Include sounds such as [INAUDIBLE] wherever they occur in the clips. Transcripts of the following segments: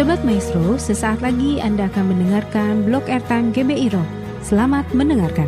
Sobat Maestro, sesaat lagi Anda akan mendengarkan blog airtime GBI Rock. Selamat mendengarkan.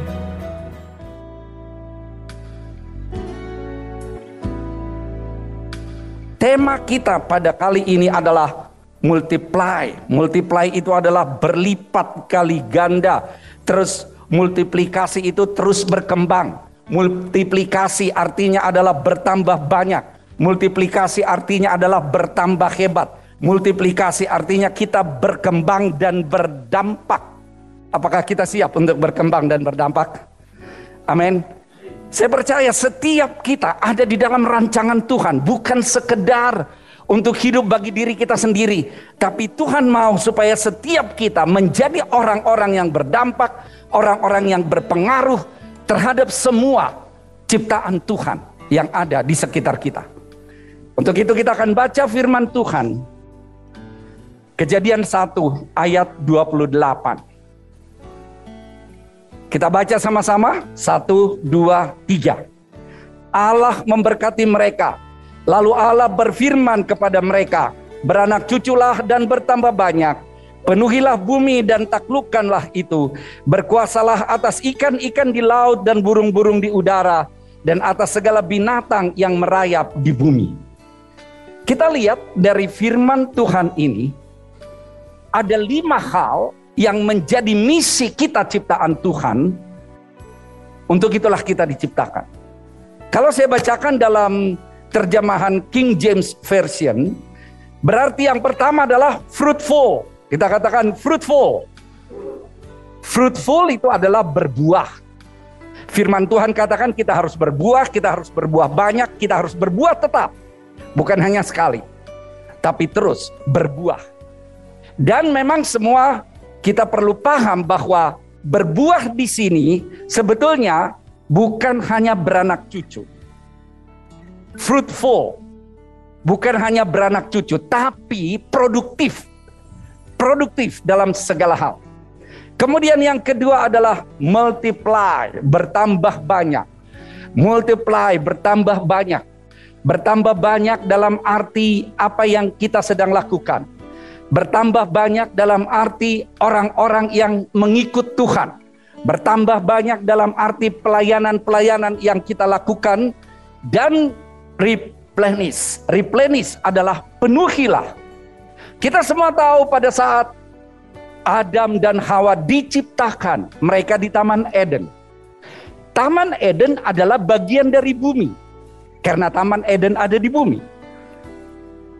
Tema kita pada kali ini adalah multiply. Multiply itu adalah berlipat kali ganda. Terus multiplikasi itu terus berkembang. Multiplikasi artinya adalah bertambah banyak. Multiplikasi artinya adalah bertambah hebat Multiplikasi artinya kita berkembang dan berdampak. Apakah kita siap untuk berkembang dan berdampak? Amin. Saya percaya setiap kita ada di dalam rancangan Tuhan, bukan sekedar untuk hidup bagi diri kita sendiri, tapi Tuhan mau supaya setiap kita menjadi orang-orang yang berdampak, orang-orang yang berpengaruh terhadap semua ciptaan Tuhan yang ada di sekitar kita. Untuk itu kita akan baca firman Tuhan Kejadian 1 ayat 28. Kita baca sama-sama. 1, 2, 3. Allah memberkati mereka. Lalu Allah berfirman kepada mereka, beranak cuculah dan bertambah banyak. Penuhilah bumi dan taklukkanlah itu. Berkuasalah atas ikan-ikan di laut dan burung-burung di udara. Dan atas segala binatang yang merayap di bumi. Kita lihat dari firman Tuhan ini, ada lima hal yang menjadi misi kita ciptaan Tuhan. Untuk itulah kita diciptakan. Kalau saya bacakan dalam terjemahan King James Version, berarti yang pertama adalah fruitful. Kita katakan fruitful. Fruitful itu adalah berbuah. Firman Tuhan katakan kita harus berbuah, kita harus berbuah banyak, kita harus berbuah tetap. Bukan hanya sekali, tapi terus berbuah. Dan memang semua kita perlu paham bahwa berbuah di sini sebetulnya bukan hanya beranak cucu. Fruitful. Bukan hanya beranak cucu, tapi produktif. Produktif dalam segala hal. Kemudian yang kedua adalah multiply, bertambah banyak. Multiply, bertambah banyak. Bertambah banyak dalam arti apa yang kita sedang lakukan bertambah banyak dalam arti orang-orang yang mengikut Tuhan. Bertambah banyak dalam arti pelayanan-pelayanan yang kita lakukan dan replenish. Replenish adalah penuhilah. Kita semua tahu pada saat Adam dan Hawa diciptakan, mereka di Taman Eden. Taman Eden adalah bagian dari bumi. Karena Taman Eden ada di bumi.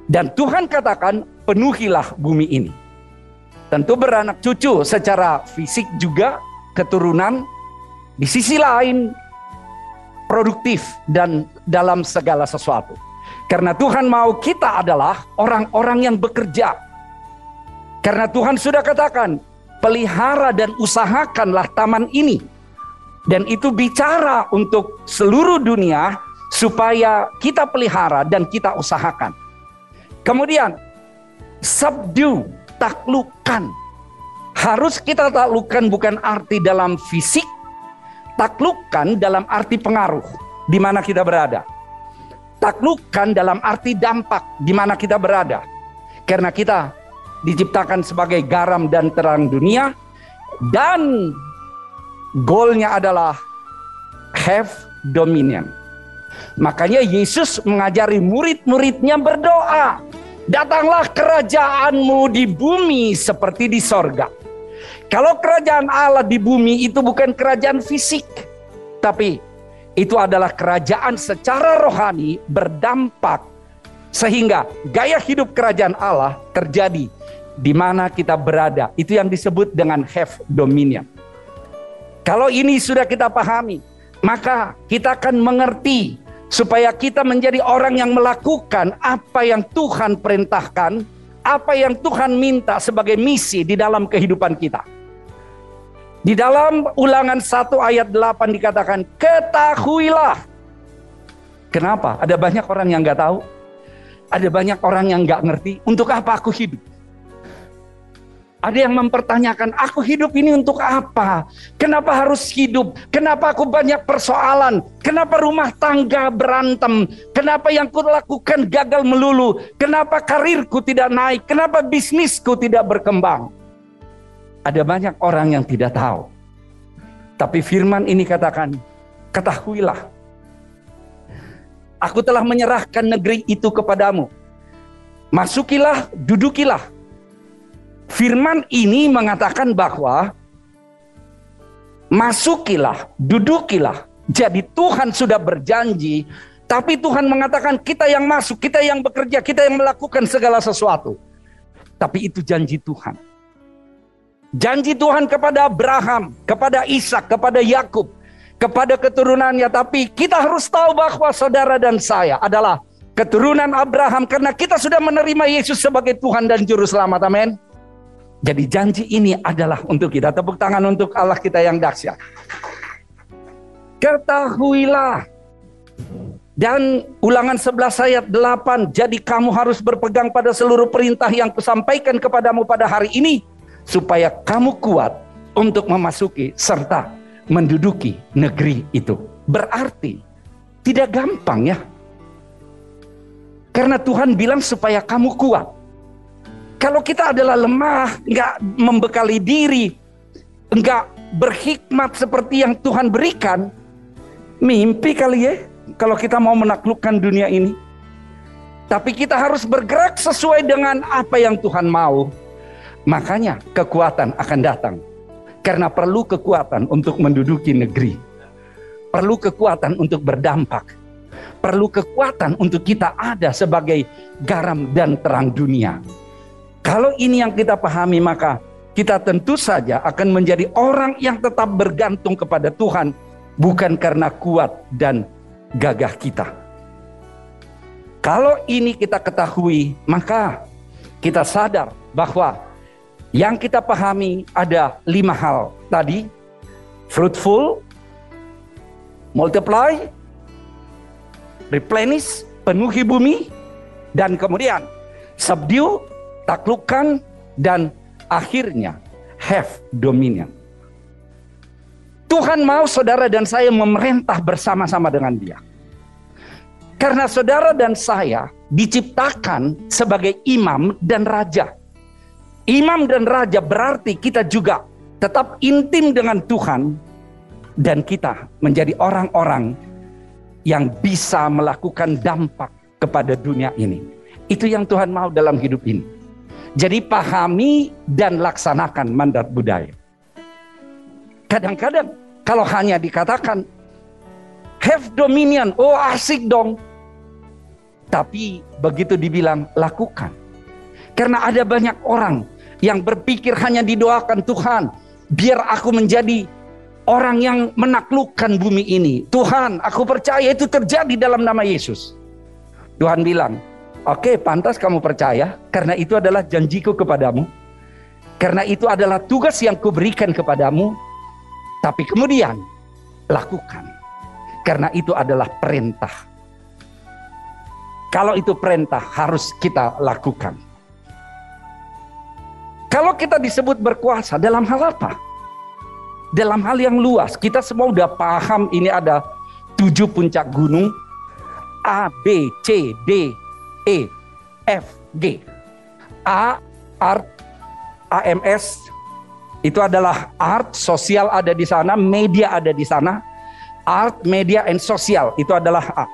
Dan Tuhan katakan, penuhilah bumi ini. Tentu beranak cucu secara fisik juga keturunan di sisi lain produktif dan dalam segala sesuatu. Karena Tuhan mau kita adalah orang-orang yang bekerja. Karena Tuhan sudah katakan, pelihara dan usahakanlah taman ini. Dan itu bicara untuk seluruh dunia supaya kita pelihara dan kita usahakan. Kemudian subdue, taklukkan. Harus kita taklukkan bukan arti dalam fisik, taklukkan dalam arti pengaruh di mana kita berada. Taklukkan dalam arti dampak di mana kita berada. Karena kita diciptakan sebagai garam dan terang dunia dan goalnya adalah have dominion. Makanya Yesus mengajari murid-muridnya berdoa Datanglah kerajaanmu di bumi seperti di sorga. Kalau kerajaan Allah di bumi itu bukan kerajaan fisik, tapi itu adalah kerajaan secara rohani berdampak sehingga gaya hidup kerajaan Allah terjadi di mana kita berada. Itu yang disebut dengan have dominion. Kalau ini sudah kita pahami, maka kita akan mengerti supaya kita menjadi orang yang melakukan apa yang Tuhan perintahkan, apa yang Tuhan minta sebagai misi di dalam kehidupan kita. Di dalam ulangan 1 ayat 8 dikatakan, ketahuilah. Kenapa? Ada banyak orang yang nggak tahu. Ada banyak orang yang nggak ngerti untuk apa aku hidup. Ada yang mempertanyakan, aku hidup ini untuk apa? Kenapa harus hidup? Kenapa aku banyak persoalan? Kenapa rumah tangga berantem? Kenapa yang ku lakukan gagal melulu? Kenapa karirku tidak naik? Kenapa bisnisku tidak berkembang? Ada banyak orang yang tidak tahu. Tapi firman ini katakan, ketahuilah. Aku telah menyerahkan negeri itu kepadamu. Masukilah, dudukilah Firman ini mengatakan bahwa masukilah, dudukilah. Jadi Tuhan sudah berjanji, tapi Tuhan mengatakan kita yang masuk, kita yang bekerja, kita yang melakukan segala sesuatu. Tapi itu janji Tuhan. Janji Tuhan kepada Abraham, kepada Ishak, kepada Yakub, kepada keturunannya. Tapi kita harus tahu bahwa saudara dan saya adalah keturunan Abraham karena kita sudah menerima Yesus sebagai Tuhan dan Juru Selamat. Amin. Jadi janji ini adalah untuk kita. Tepuk tangan untuk Allah kita yang dahsyat. Ketahuilah. Dan ulangan 11 ayat 8. Jadi kamu harus berpegang pada seluruh perintah yang kusampaikan kepadamu pada hari ini. Supaya kamu kuat untuk memasuki serta menduduki negeri itu. Berarti tidak gampang ya. Karena Tuhan bilang supaya kamu kuat. Kalau kita adalah lemah, nggak membekali diri, nggak berhikmat seperti yang Tuhan berikan, mimpi kali ya kalau kita mau menaklukkan dunia ini. Tapi kita harus bergerak sesuai dengan apa yang Tuhan mau. Makanya kekuatan akan datang. Karena perlu kekuatan untuk menduduki negeri. Perlu kekuatan untuk berdampak. Perlu kekuatan untuk kita ada sebagai garam dan terang dunia. Kalau ini yang kita pahami maka kita tentu saja akan menjadi orang yang tetap bergantung kepada Tuhan bukan karena kuat dan gagah kita. Kalau ini kita ketahui, maka kita sadar bahwa yang kita pahami ada lima hal tadi: fruitful, multiply, replenish, penuhi bumi, dan kemudian subdue, taklukkan, dan akhirnya have dominion. Tuhan mau saudara dan saya memerintah bersama-sama dengan dia. Karena saudara dan saya diciptakan sebagai imam dan raja. Imam dan raja berarti kita juga tetap intim dengan Tuhan dan kita menjadi orang-orang yang bisa melakukan dampak kepada dunia ini. Itu yang Tuhan mau dalam hidup ini. Jadi pahami dan laksanakan mandat budaya. Kadang-kadang kalau hanya dikatakan have dominion, oh asik dong. Tapi begitu dibilang lakukan. Karena ada banyak orang yang berpikir hanya didoakan Tuhan, biar aku menjadi orang yang menaklukkan bumi ini. Tuhan, aku percaya itu terjadi dalam nama Yesus. Tuhan bilang, Oke, pantas kamu percaya karena itu adalah janjiku kepadamu. Karena itu adalah tugas yang kuberikan kepadamu. Tapi kemudian lakukan. Karena itu adalah perintah. Kalau itu perintah harus kita lakukan. Kalau kita disebut berkuasa dalam hal apa? Dalam hal yang luas, kita semua udah paham ini ada tujuh puncak gunung A, B, C, D, E, F, G. A, art, AMS, itu adalah art, sosial ada di sana, media ada di sana. Art, media, and sosial, itu adalah A.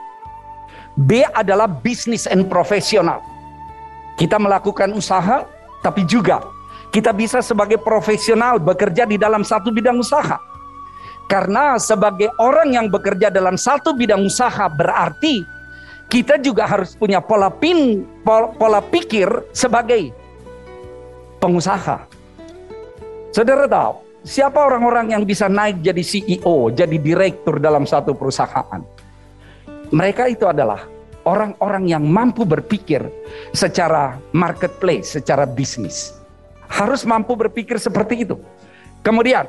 B adalah bisnis and profesional. Kita melakukan usaha, tapi juga kita bisa sebagai profesional bekerja di dalam satu bidang usaha. Karena sebagai orang yang bekerja dalam satu bidang usaha berarti kita juga harus punya pola pin pola, pikir sebagai pengusaha. Saudara tahu, siapa orang-orang yang bisa naik jadi CEO, jadi direktur dalam satu perusahaan? Mereka itu adalah orang-orang yang mampu berpikir secara marketplace, secara bisnis. Harus mampu berpikir seperti itu. Kemudian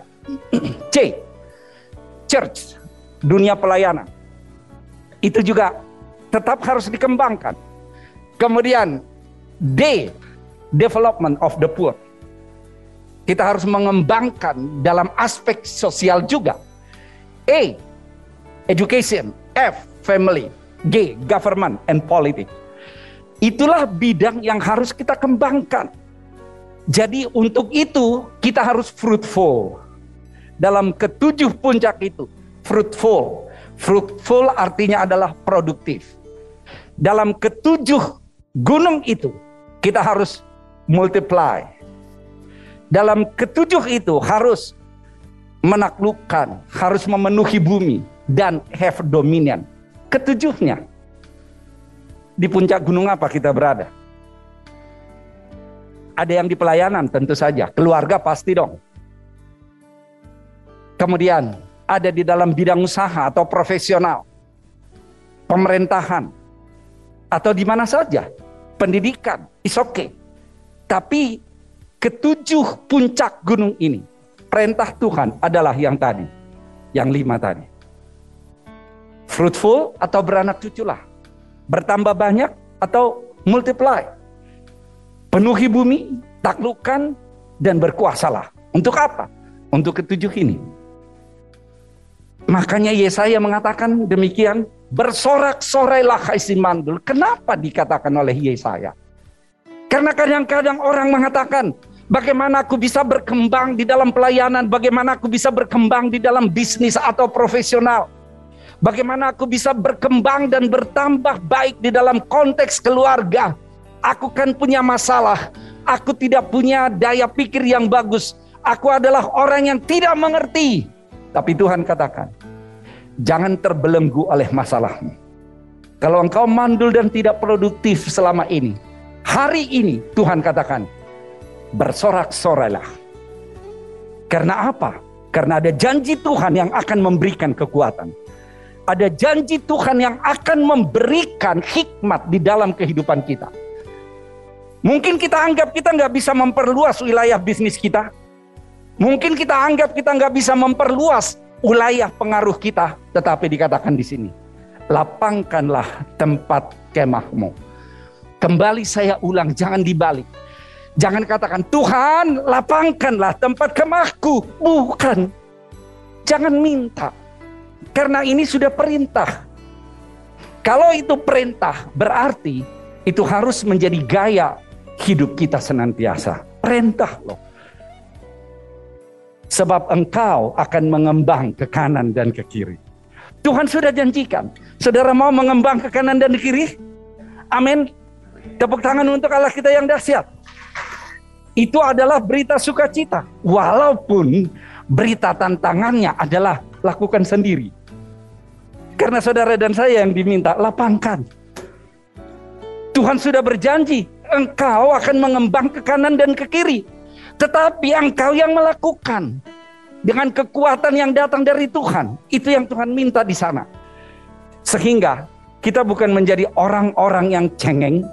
[CLEARS THROAT] C, church, dunia pelayanan. Itu juga tetap harus dikembangkan. Kemudian D, development of the poor. kita harus mengembangkan dalam aspek sosial juga. A. Education. F. Family. G. Government and politics. Itulah bidang yang harus kita kembangkan. Jadi untuk itu kita harus fruitful. Dalam ketujuh puncak itu, fruitful. Fruitful artinya adalah produktif. Dalam ketujuh gunung itu, kita harus multiply dalam ketujuh itu harus menaklukkan, harus memenuhi bumi dan have dominion. Ketujuhnya. Di puncak gunung apa kita berada? Ada yang di pelayanan tentu saja, keluarga pasti dong. Kemudian ada di dalam bidang usaha atau profesional, pemerintahan, atau di mana saja, pendidikan, is okay. Tapi ketujuh puncak gunung ini, perintah Tuhan adalah yang tadi, yang lima tadi. Fruitful atau beranak cuculah, bertambah banyak atau multiply. Penuhi bumi, taklukkan, dan berkuasalah. Untuk apa? Untuk ketujuh ini. Makanya Yesaya mengatakan demikian, bersorak-sorailah hai si mandul. Kenapa dikatakan oleh Yesaya? Karena kadang-kadang orang mengatakan, Bagaimana aku bisa berkembang di dalam pelayanan? Bagaimana aku bisa berkembang di dalam bisnis atau profesional? Bagaimana aku bisa berkembang dan bertambah baik di dalam konteks keluarga? Aku kan punya masalah. Aku tidak punya daya pikir yang bagus. Aku adalah orang yang tidak mengerti. Tapi Tuhan katakan, jangan terbelenggu oleh masalahmu. Kalau engkau mandul dan tidak produktif selama ini, hari ini Tuhan katakan, bersorak-sorailah. Karena apa? Karena ada janji Tuhan yang akan memberikan kekuatan. Ada janji Tuhan yang akan memberikan hikmat di dalam kehidupan kita. Mungkin kita anggap kita nggak bisa memperluas wilayah bisnis kita. Mungkin kita anggap kita nggak bisa memperluas wilayah pengaruh kita. Tetapi dikatakan di sini, lapangkanlah tempat kemahmu. Kembali saya ulang, jangan dibalik Jangan katakan, Tuhan lapangkanlah tempat kemahku. Bukan. Jangan minta. Karena ini sudah perintah. Kalau itu perintah, berarti itu harus menjadi gaya hidup kita senantiasa. Perintah loh. Sebab engkau akan mengembang ke kanan dan ke kiri. Tuhan sudah janjikan. Saudara mau mengembang ke kanan dan ke kiri? Amin. Tepuk tangan untuk Allah kita yang dahsyat itu adalah berita sukacita. Walaupun berita tantangannya adalah lakukan sendiri. Karena saudara dan saya yang diminta lapangkan. Tuhan sudah berjanji, engkau akan mengembang ke kanan dan ke kiri. Tetapi engkau yang melakukan dengan kekuatan yang datang dari Tuhan. Itu yang Tuhan minta di sana. Sehingga kita bukan menjadi orang-orang yang cengeng,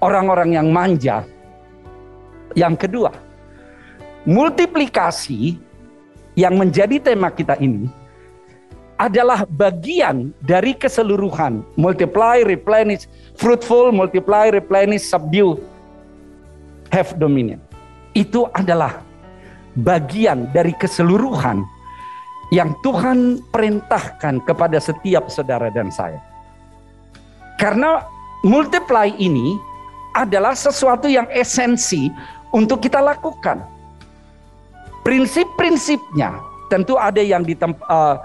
orang-orang yang manja, yang kedua, multiplikasi yang menjadi tema kita ini adalah bagian dari keseluruhan multiply, replenish, fruitful, multiply, replenish, subdue, have dominion. Itu adalah bagian dari keseluruhan yang Tuhan perintahkan kepada setiap saudara dan saya. Karena multiply ini adalah sesuatu yang esensi untuk kita lakukan. Prinsip-prinsipnya tentu ada yang di, uh,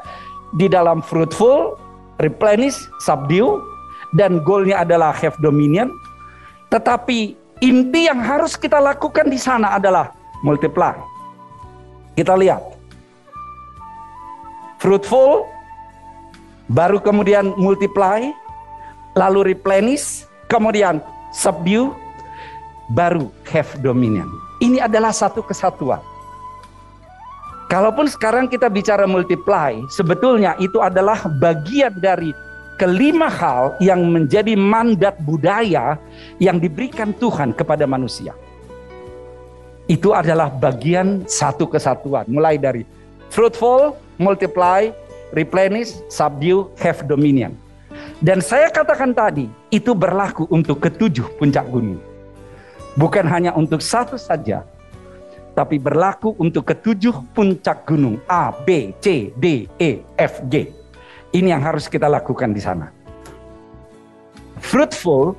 dalam fruitful, replenish, subdue, dan goalnya adalah have dominion. Tetapi inti yang harus kita lakukan di sana adalah multiply. Kita lihat. Fruitful, baru kemudian multiply, lalu replenish, kemudian subdue, baru have dominion. Ini adalah satu kesatuan. Kalaupun sekarang kita bicara multiply, sebetulnya itu adalah bagian dari kelima hal yang menjadi mandat budaya yang diberikan Tuhan kepada manusia. Itu adalah bagian satu kesatuan, mulai dari fruitful, multiply, replenish, subdue, have dominion. Dan saya katakan tadi, itu berlaku untuk ketujuh puncak gunung bukan hanya untuk satu saja, tapi berlaku untuk ketujuh puncak gunung A, B, C, D, E, F, G. Ini yang harus kita lakukan di sana. Fruitful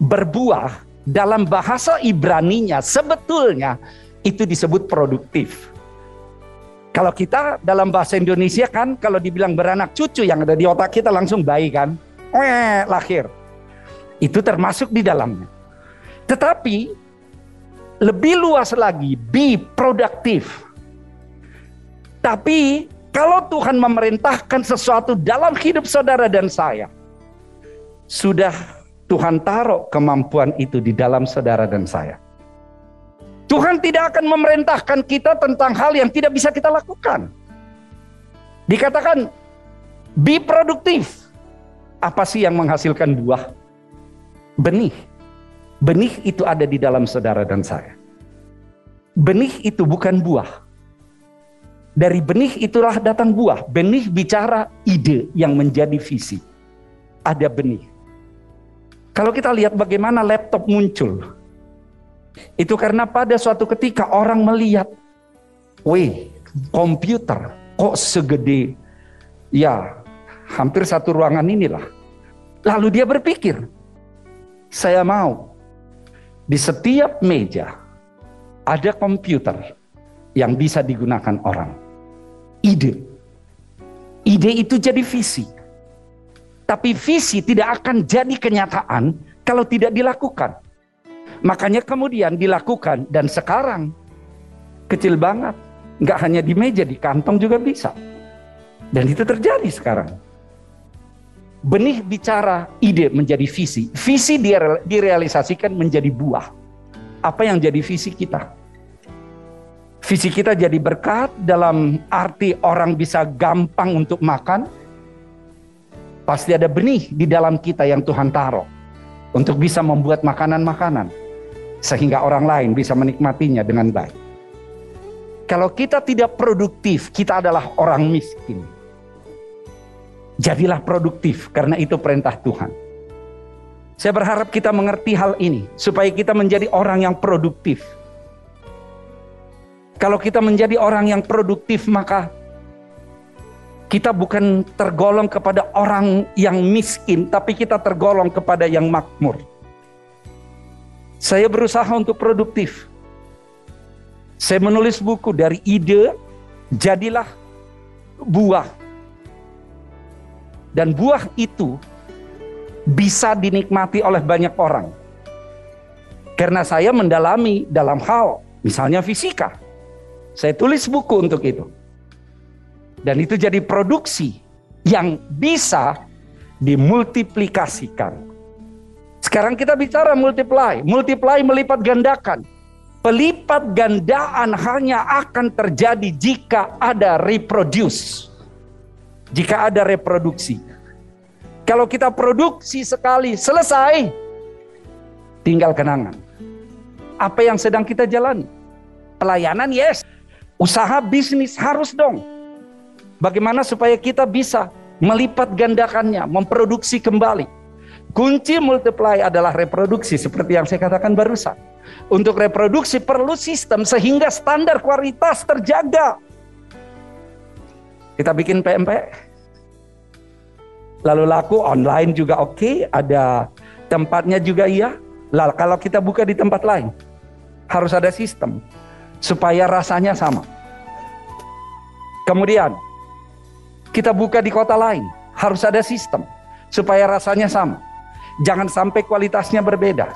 berbuah dalam bahasa Ibraninya sebetulnya itu disebut produktif. Kalau kita dalam bahasa Indonesia kan kalau dibilang beranak cucu yang ada di otak kita langsung bayi kan. Eh, lahir. Itu termasuk di dalamnya. Tetapi lebih luas lagi, be produktif. Tapi kalau Tuhan memerintahkan sesuatu dalam hidup saudara dan saya, sudah Tuhan taruh kemampuan itu di dalam saudara dan saya. Tuhan tidak akan memerintahkan kita tentang hal yang tidak bisa kita lakukan. Dikatakan, be produktif. Apa sih yang menghasilkan buah? Benih. Benih itu ada di dalam saudara dan saya. Benih itu bukan buah. Dari benih itulah datang buah. Benih bicara ide yang menjadi visi. Ada benih. Kalau kita lihat bagaimana laptop muncul, itu karena pada suatu ketika orang melihat, weh, komputer kok segede, ya hampir satu ruangan inilah. Lalu dia berpikir, saya mau di setiap meja ada komputer yang bisa digunakan orang. Ide. Ide itu jadi visi. Tapi visi tidak akan jadi kenyataan kalau tidak dilakukan. Makanya kemudian dilakukan dan sekarang kecil banget. Nggak hanya di meja, di kantong juga bisa. Dan itu terjadi sekarang. Benih bicara ide menjadi visi. Visi direalisasikan menjadi buah. Apa yang jadi visi kita? Visi kita jadi berkat dalam arti orang bisa gampang untuk makan. Pasti ada benih di dalam kita yang Tuhan taruh untuk bisa membuat makanan-makanan sehingga orang lain bisa menikmatinya dengan baik. Kalau kita tidak produktif, kita adalah orang miskin. Jadilah produktif karena itu perintah Tuhan. Saya berharap kita mengerti hal ini supaya kita menjadi orang yang produktif. Kalau kita menjadi orang yang produktif maka kita bukan tergolong kepada orang yang miskin, tapi kita tergolong kepada yang makmur. Saya berusaha untuk produktif. Saya menulis buku dari ide, jadilah buah. Dan buah itu bisa dinikmati oleh banyak orang. Karena saya mendalami dalam hal, misalnya fisika. Saya tulis buku untuk itu. Dan itu jadi produksi yang bisa dimultiplikasikan sekarang kita bicara multiply. Multiply melipat gandakan. Pelipat gandaan hanya akan terjadi jika ada reproduce. Jika ada reproduksi. Kalau kita produksi sekali selesai, tinggal kenangan. Apa yang sedang kita jalani? Pelayanan yes. Usaha bisnis harus dong. Bagaimana supaya kita bisa melipat gandakannya, memproduksi kembali. Kunci multiply adalah reproduksi seperti yang saya katakan barusan. Untuk reproduksi perlu sistem sehingga standar kualitas terjaga. Kita bikin PMP. Lalu laku online juga oke, okay. ada tempatnya juga iya. Lalu kalau kita buka di tempat lain, harus ada sistem supaya rasanya sama. Kemudian kita buka di kota lain, harus ada sistem supaya rasanya sama. Jangan sampai kualitasnya berbeda.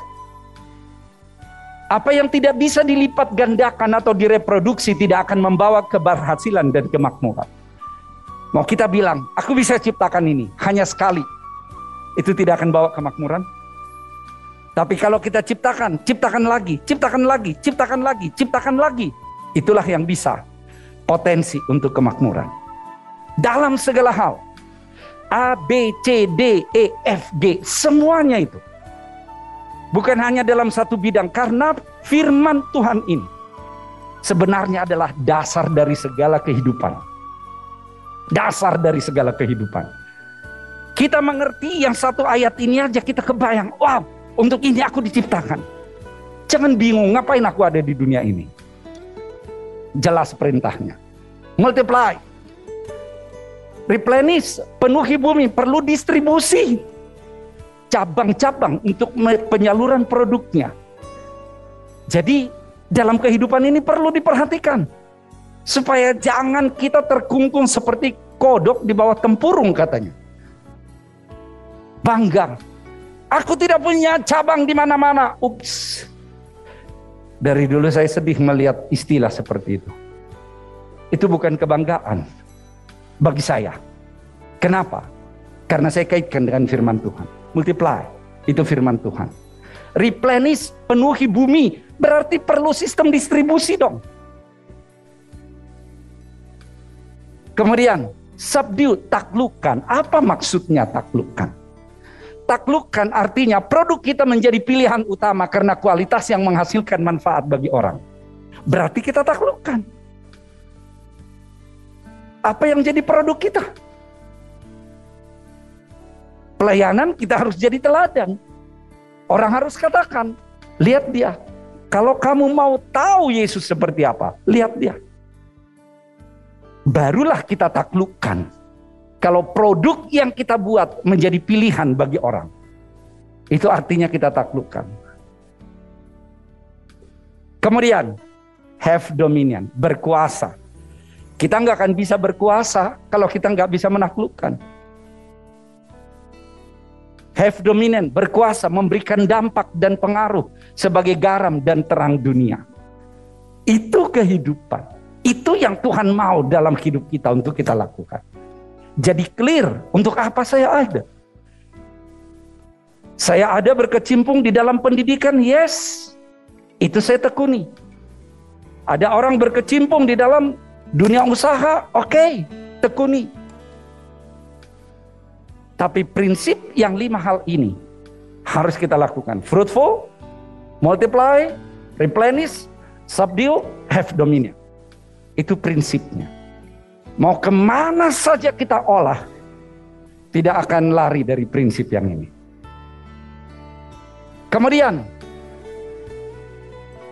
Apa yang tidak bisa dilipat gandakan atau direproduksi tidak akan membawa keberhasilan dan kemakmuran. Mau kita bilang, aku bisa ciptakan ini hanya sekali. Itu tidak akan bawa kemakmuran. Tapi kalau kita ciptakan, ciptakan lagi, ciptakan lagi, ciptakan lagi, ciptakan lagi. Itulah yang bisa potensi untuk kemakmuran. Dalam segala hal, A, B, C, D, E, F, G. Semuanya itu. Bukan hanya dalam satu bidang. Karena firman Tuhan ini sebenarnya adalah dasar dari segala kehidupan. Dasar dari segala kehidupan. Kita mengerti yang satu ayat ini aja kita kebayang. Wow, untuk ini aku diciptakan. Jangan bingung ngapain aku ada di dunia ini. jelas perintahnya. Multiply. Replenish, penuhi bumi, perlu distribusi. Cabang-cabang untuk penyaluran produknya. Jadi dalam kehidupan ini perlu diperhatikan. Supaya jangan kita terkungkung seperti kodok di bawah tempurung katanya. Bangga. Aku tidak punya cabang di mana-mana. Ups. Dari dulu saya sedih melihat istilah seperti itu. Itu bukan kebanggaan bagi saya. Kenapa? Karena saya kaitkan dengan firman Tuhan. Multiply, itu firman Tuhan. Replenish, penuhi bumi, berarti perlu sistem distribusi dong. Kemudian, subdue, taklukkan. Apa maksudnya taklukkan? Taklukkan artinya produk kita menjadi pilihan utama karena kualitas yang menghasilkan manfaat bagi orang. Berarti kita taklukkan apa yang jadi produk kita. Pelayanan kita harus jadi teladan. Orang harus katakan, lihat dia. Kalau kamu mau tahu Yesus seperti apa, lihat dia. Barulah kita taklukkan. Kalau produk yang kita buat menjadi pilihan bagi orang. Itu artinya kita taklukkan. Kemudian, have dominion, berkuasa. Kita nggak akan bisa berkuasa kalau kita nggak bisa menaklukkan. Have dominant, berkuasa, memberikan dampak dan pengaruh sebagai garam dan terang dunia. Itu kehidupan. Itu yang Tuhan mau dalam hidup kita untuk kita lakukan. Jadi clear untuk apa saya ada. Saya ada berkecimpung di dalam pendidikan, yes. Itu saya tekuni. Ada orang berkecimpung di dalam Dunia usaha, oke, okay, tekuni. Tapi prinsip yang lima hal ini harus kita lakukan. Fruitful, multiply, replenish, subdue, have dominion. Itu prinsipnya. Mau ke mana saja kita olah, tidak akan lari dari prinsip yang ini. Kemudian,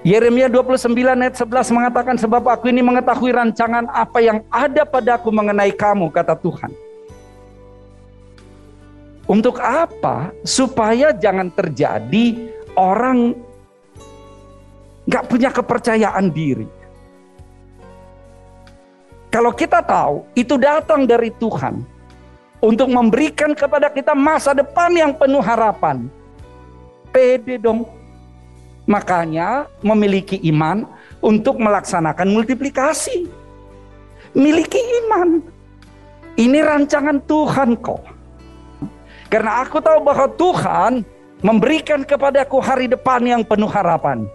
Yeremia 29 ayat 11 mengatakan sebab aku ini mengetahui rancangan apa yang ada padaku mengenai kamu kata Tuhan. Untuk apa? Supaya jangan terjadi orang nggak punya kepercayaan diri. Kalau kita tahu itu datang dari Tuhan untuk memberikan kepada kita masa depan yang penuh harapan. Pede dong Makanya memiliki iman untuk melaksanakan multiplikasi. Miliki iman. Ini rancangan Tuhan kok. Karena aku tahu bahwa Tuhan memberikan kepadaku hari depan yang penuh harapan.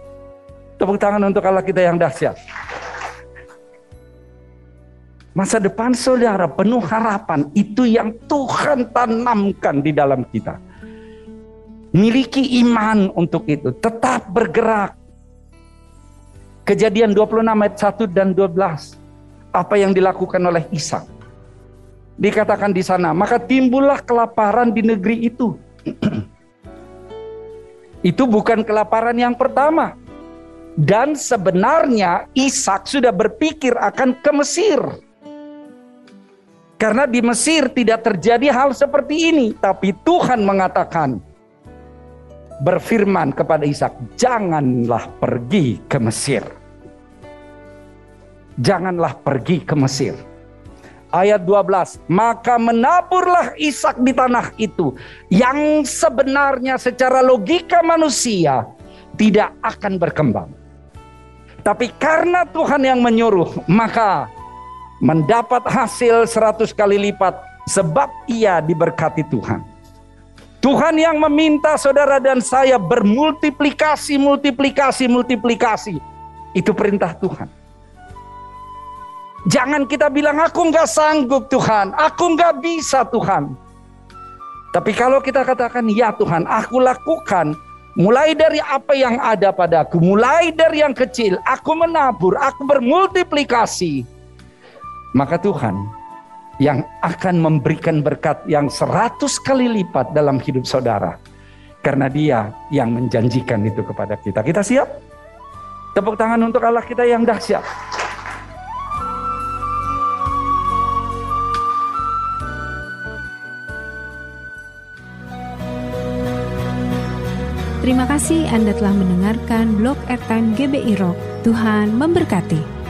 Tepuk tangan untuk Allah kita yang dahsyat. Masa depan saudara penuh harapan itu yang Tuhan tanamkan di dalam kita. Miliki iman untuk itu. Tetap bergerak. Kejadian 26 ayat 1 dan 12. Apa yang dilakukan oleh Ishak. Dikatakan di sana, maka timbullah kelaparan di negeri itu. [CLEARS THROAT] itu bukan kelaparan yang pertama. Dan sebenarnya Ishak sudah berpikir akan ke Mesir. Karena di Mesir tidak terjadi hal seperti ini, tapi Tuhan mengatakan, berfirman kepada Ishak, "Janganlah pergi ke Mesir." Janganlah pergi ke Mesir. Ayat 12, maka menaburlah Ishak di tanah itu yang sebenarnya secara logika manusia tidak akan berkembang. Tapi karena Tuhan yang menyuruh, maka mendapat hasil seratus kali lipat sebab ia diberkati Tuhan. Tuhan yang meminta saudara dan saya bermultiplikasi, multiplikasi, multiplikasi. Itu perintah Tuhan. Jangan kita bilang, aku nggak sanggup Tuhan, aku nggak bisa Tuhan. Tapi kalau kita katakan, ya Tuhan, aku lakukan, mulai dari apa yang ada padaku, mulai dari yang kecil, aku menabur, aku bermultiplikasi. Maka Tuhan yang akan memberikan berkat yang seratus kali lipat dalam hidup saudara. Karena dia yang menjanjikan itu kepada kita. Kita siap? Tepuk tangan untuk Allah kita yang dahsyat. Terima kasih Anda telah mendengarkan blog Airtime GBI Rock. Tuhan memberkati.